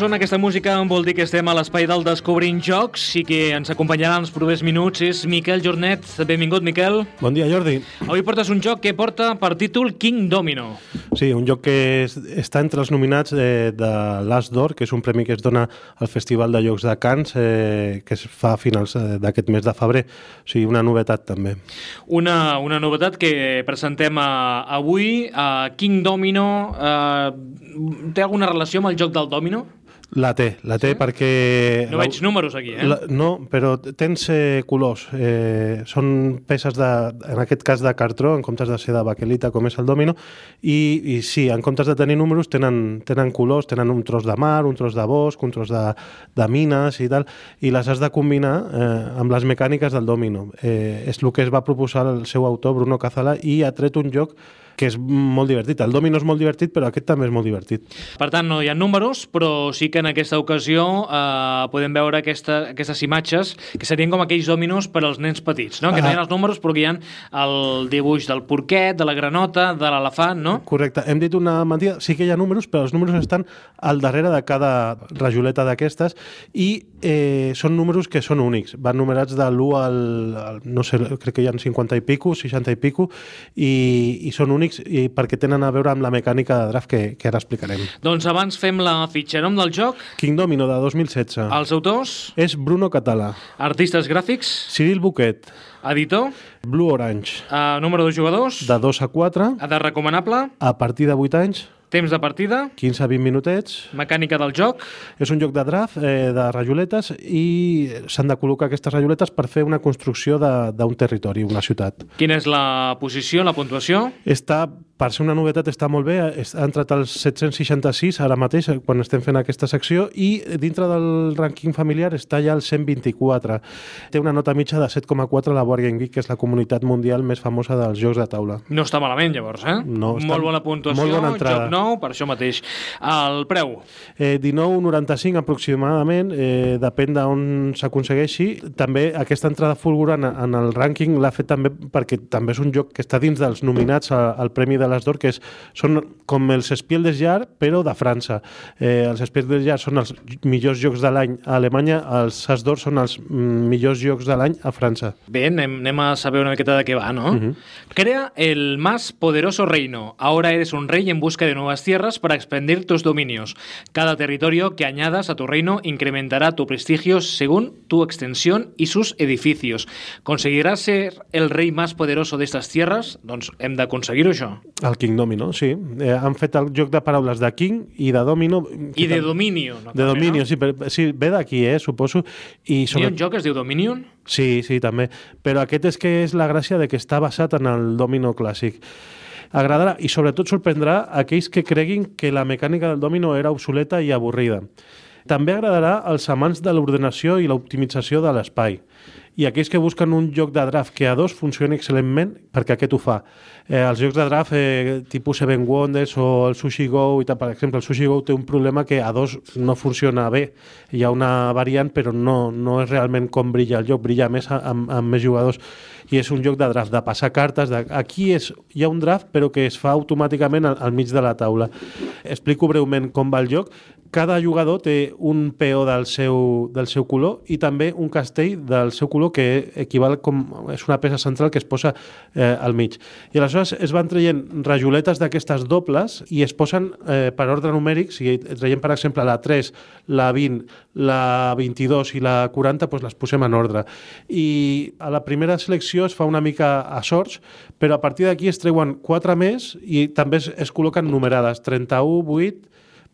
en aquesta música, vol dir que estem a l'espai del Descobrint Jocs i que ens acompanyarà en els propers minuts és Miquel Jornet. Benvingut, Miquel. Bon dia, Jordi. Avui portes un joc que porta per títol King Domino. Sí, un joc que és, està entre els nominats eh, de l'As d'Or, que és un premi que es dona al Festival de Jocs de Cants, eh, que es fa a finals eh, d'aquest mes de febrer. O sigui, una novetat també. Una, una novetat que presentem a, avui. A King Domino eh, té alguna relació amb el joc del Domino? La té, la té sí? perquè... No veig números aquí, eh? La, no, però tens eh, colors. Eh, són peces, de, en aquest cas, de cartró, en comptes de ser de baquelita, com és el domino, i, i sí, en comptes de tenir números, tenen, tenen colors, tenen un tros de mar, un tros de bosc, un tros de, de mines i tal, i les has de combinar eh, amb les mecàniques del domino. Eh, és el que es va proposar el seu autor, Bruno Cazala, i ha tret un joc que és molt divertit. El domino és molt divertit, però aquest també és molt divertit. Per tant, no hi ha números, però sí que en aquesta ocasió eh, podem veure aquesta, aquestes imatges que serien com aquells dominos per als nens petits, no? que ah. no hi ha els números, però que hi ha el dibuix del porquet, de la granota, de l'elefant, no? Correcte. Hem dit una mentida, sí que hi ha números, però els números estan al darrere de cada rajoleta d'aquestes i eh, són números que són únics. Van numerats de l'1 al, al, no sé, crec que hi ha 50 i pico, 60 i pico, i, i són únics tècnics i perquè tenen a veure amb la mecànica de draft que, que ara explicarem. Doncs abans fem la fitxa. Nom del joc? King Domino, de 2016. Els autors? És Bruno Catala. Artistes gràfics? Cyril Buquet. Editor? Blue Orange. Uh, número de jugadors? De 2 a 4. Edat recomanable? A partir de 8 anys. Temps de partida? 15 a 20 minutets. Mecànica del joc? És un joc de draft, eh, de rajoletes, i s'han de col·locar aquestes rajoletes per fer una construcció d'un territori, una ciutat. Quina és la posició, la puntuació? Està per ser una novetat està molt bé, ha entrat als 766 ara mateix, quan estem fent aquesta secció, i dintre del rànquing familiar està ja al 124. Té una nota mitja de 7,4 a la Board Game Geek, que és la comunitat mundial més famosa dels jocs de taula. No està malament, llavors, eh? No, està molt bona puntuació, molt bona entrada. joc nou, per això mateix. El preu? Eh, 19,95 aproximadament, eh, depèn d'on s'aconsegueixi. També aquesta entrada fulgurant en el rànquing l'ha fet també perquè també és un joc que està dins dels nominats al Premi de les d'Or, que és, són com els Espiel des Jar, però de França. Eh, els Espiel des Jar són els millors jocs de l'any a Alemanya, els As d'Or són els millors jocs de l'any a França. Bé, anem, anem a saber una miqueta de què va, no? Uh -huh. Crea el más poderoso reino. Ahora eres un rey en busca de nuevas tierras para expandir tus dominios. Cada territorio que añadas a tu reino incrementará tu prestigio según tu extensión y sus edificios. ¿Conseguirás ser el rei més poderoso d'estes tierres? Doncs hem d'aconseguir-ho, això. El King Domino, sí. Eh, han fet el joc de paraules de King i de Domino. I de Dominio. No, de Dominio, no? sí, però, sí, ve d'aquí, eh, suposo. I sobre... Hi ha un joc que es diu Dominion? Sí, sí, també. Però aquest és que és la gràcia de que està basat en el Domino clàssic agradarà i sobretot sorprendrà aquells que creguin que la mecànica del domino era obsoleta i avorrida. També agradarà als amants de l'ordenació i l'optimització de l'espai i aquells que busquen un joc de draft que a dos funcioni excel·lentment, perquè aquest ho fa. Eh, els jocs de draft eh, tipus Seven Wonders o el Sushi Go, i tal, per exemple, el Sushi Go té un problema que a dos no funciona bé. Hi ha una variant, però no, no és realment com brilla el joc, brilla més amb, amb més jugadors i és un joc de draft, de passar cartes. De... Aquí és, hi ha un draft, però que es fa automàticament al, al mig de la taula. Explico breument com va el joc cada jugador té un peó del seu, del seu color i també un castell del seu color que equival com és una peça central que es posa eh, al mig. I aleshores es van traient rajoletes d'aquestes dobles i es posen eh, per ordre numèric, si traiem per exemple la 3, la 20, la 22 i la 40, doncs les posem en ordre. I a la primera selecció es fa una mica a sorts, però a partir d'aquí es treuen 4 més i també es, es col·loquen numerades, 31, 8,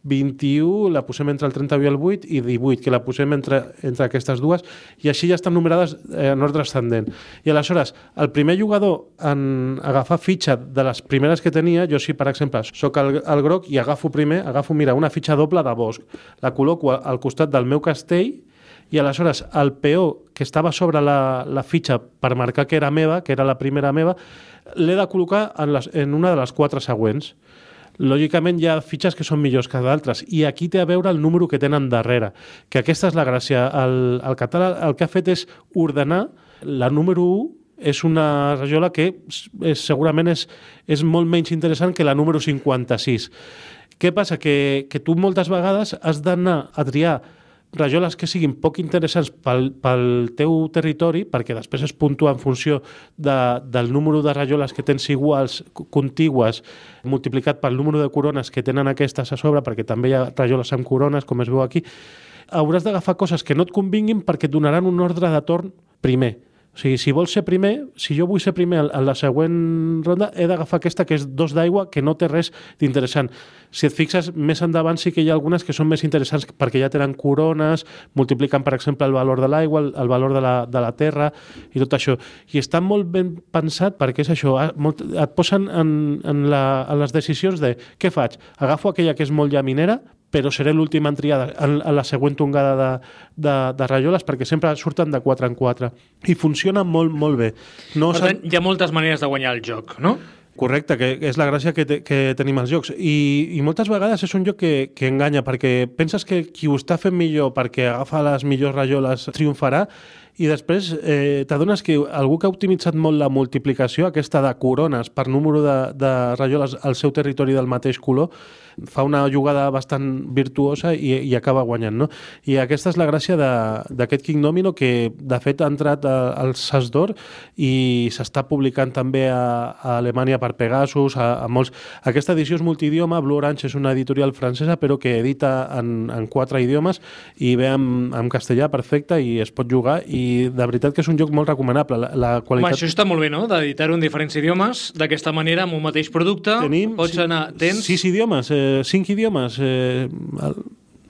21 la posem entre el 31 i el 8 i 18, que la posem entre, entre aquestes dues i així ja estan numerades eh, en ordre ascendent. I aleshores, el primer jugador en agafar fitxa de les primeres que tenia, jo sí, per exemple, sóc el, el groc i agafo primer, agafo, mira, una fitxa doble de bosc, la col·loco al costat del meu castell i aleshores el peó que estava sobre la, la fitxa per marcar que era meva, que era la primera meva, l'he de col·locar en, les, en una de les quatre següents lògicament hi ha fitxes que són millors que d'altres i aquí té a veure el número que tenen darrere, que aquesta és la gràcia. El, el català el que ha fet és ordenar la número 1 és una rajola que és, segurament és, és molt menys interessant que la número 56 Què passa? Que, que tu moltes vegades has d'anar a triar rajoles que siguin poc interessants pel, pel teu territori, perquè després es puntua en funció de, del número de rajoles que tens iguals, contigües, multiplicat pel número de corones que tenen aquestes a sobre, perquè també hi ha rajoles amb corones, com es veu aquí, hauràs d'agafar coses que no et convinguin perquè et donaran un ordre de torn primer. O sigui, si vols ser primer, si jo vull ser primer en la següent ronda, he d'agafar aquesta que és dos d'aigua, que no té res d'interessant. Si et fixes, més endavant sí que hi ha algunes que són més interessants perquè ja tenen corones, multipliquen, per exemple, el valor de l'aigua, el, valor de la, de la terra i tot això. I està molt ben pensat perquè és això, molt, et posen en, en, la, en les decisions de què faig? Agafo aquella que és molt llaminera, però seré l'últim en triar en, en la següent tongada de, de, de rajoles perquè sempre surten de 4 en 4 i funciona molt, molt bé. No per tant, hi ha moltes maneres de guanyar el joc, no? Correcte, que és la gràcia que, te, que tenim als jocs. I, I moltes vegades és un joc que, que enganya, perquè penses que qui ho està fent millor perquè agafa les millors rajoles triomfarà, i després eh, t'adones que algú que ha optimitzat molt la multiplicació, aquesta de corones per número de, de rajoles al seu territori del mateix color, fa una jugada bastant virtuosa i, i acaba guanyant, no? I aquesta és la gràcia d'aquest King Domino, que de fet ha entrat al SAS d'Or i s'està publicant també a, a Alemanya per Pegasus, a, a molts... Aquesta edició és multidioma, Blue Orange és una editorial francesa, però que edita en, en quatre idiomes i ve en, en castellà perfecte i es pot jugar i de veritat que és un joc molt recomanable. La, la qualitat... Home, això està molt bé, no?, d'editar-ho en diferents idiomes, d'aquesta manera, amb un mateix producte, Tenim, pots anar... Tens... Sis idiomes, eh, cinc idiomes, eh, el,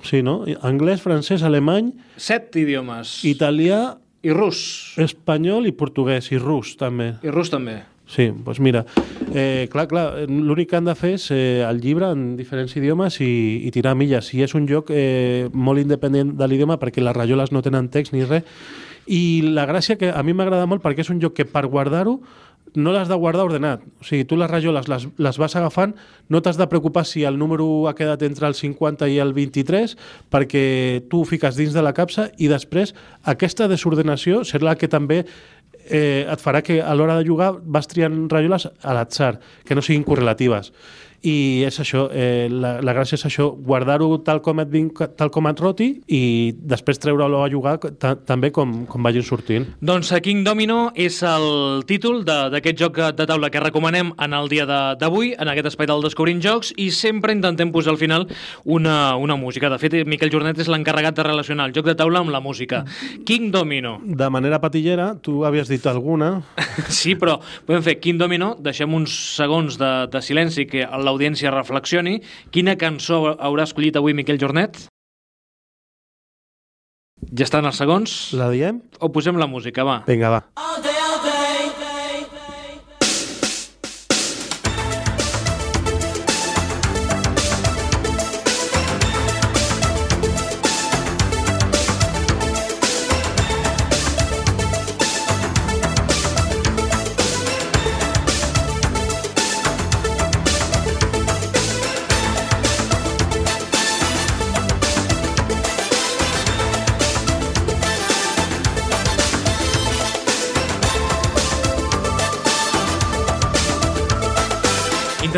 sí, no? Anglès, francès, alemany... Set idiomes. Italià... I rus. Espanyol i portuguès, i rus, també. I rus, també. Sí, doncs mira, eh, clar, clar, l'únic que han de fer és eh, el llibre en diferents idiomes i, i tirar milles. I és un joc eh, molt independent de l'idioma perquè les rajoles no tenen text ni res i la gràcia que a mi m'agrada molt perquè és un joc que per guardar-ho no l'has de guardar ordenat. O sigui, tu les rajoles les, les vas agafant, no t'has de preocupar si el número ha quedat entre el 50 i el 23, perquè tu ho fiques dins de la capsa i després aquesta desordenació serà la que també eh, et farà que a l'hora de jugar vas triant rajoles a l'atzar, que no siguin correlatives i és això, eh, la, la gràcia és això, guardar-ho tal com et vinc, tal com et roti i després treure-lo a jugar també com, com vagin sortint. Doncs King Domino és el títol d'aquest joc de taula que recomanem en el dia d'avui, en aquest espai del Descobrint Jocs, i sempre intentem posar al final una, una música. De fet, Miquel Jornet és l'encarregat de relacionar el joc de taula amb la música. King Domino. De manera patillera, tu havies dit alguna. sí, però podem fer King Domino, deixem uns segons de, de silenci que el l'audiència reflexioni. Quina cançó haurà escollit avui Miquel Jornet? Ja estan els segons? La diem? O posem la música, va. Vinga, va. All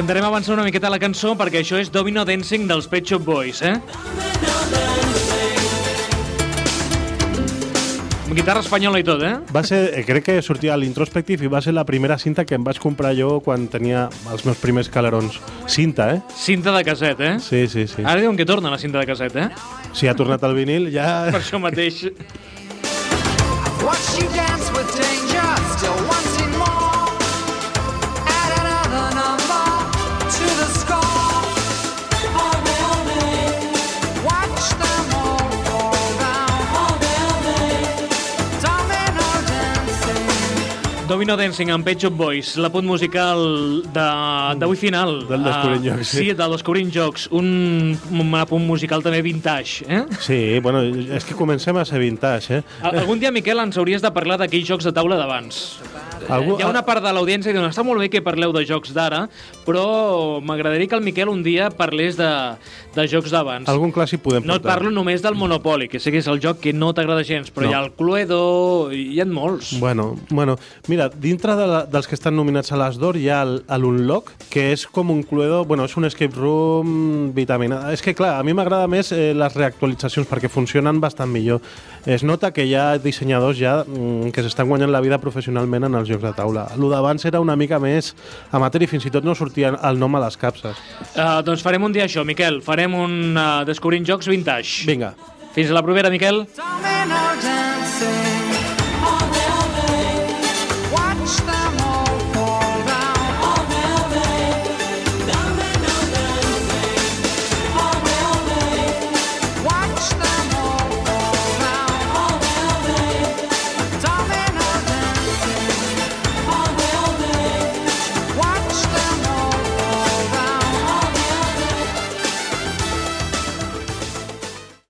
Intentarem avançar una miqueta la cançó perquè això és Domino Dancing dels Pet Shop Boys, eh? Amb guitarra espanyola i tot, eh? Va ser, eh, crec que sortia a l'Introspective i va ser la primera cinta que em vaig comprar jo quan tenia els meus primers calerons. Cinta, eh? Cinta de casset, eh? Sí, sí, sí. Ara diuen que torna la cinta de casset, eh? Si ha tornat el vinil, ja... Per això mateix. Watch you dance with danger, still wanting Domino Dancing amb Pet Shop Boys, la punt musical d'avui final. Del Descobrint Ah, Jocs, Sí, sí. del Descobrint Jocs. Un, un punt musical també vintage, eh? Sí, bueno, és que comencem a ser vintage, eh? Al- Algun dia, Miquel, ens hauries de parlar d'aquells jocs de taula d'abans. Algú- Hi ha una part de l'audiència que diu està molt bé que parleu de jocs d'ara, però m'agradaria que el Miquel un dia parlés de, de jocs d'abans. Algun clàssic podem No et portar. parlo només del Monopoly, que sé que és el joc que no t'agrada gens, però No. hi ha el Cluedo, hi ha molts. Bueno, bueno, mira, dintre de la, dels que estan nominats a l'Asdor hi ha l'Unlock, que és com un Cluedo, bueno, és un escape room vitaminat. És que, clar, a mi m'agrada més eh, les reactualitzacions perquè funcionen bastant millor. Es nota que hi ha dissenyadors ja mm, que s'estan guanyant la vida professionalment en els jocs de taula. Lo d'abans era una mica més amateur i fins i tot no sortia el nom a les capses. Uh, doncs farem un dia això, Miquel. Farem un uh, Descobrint Jocs Vintage. Vinga. Fins a la propera, Miquel. Domino dancing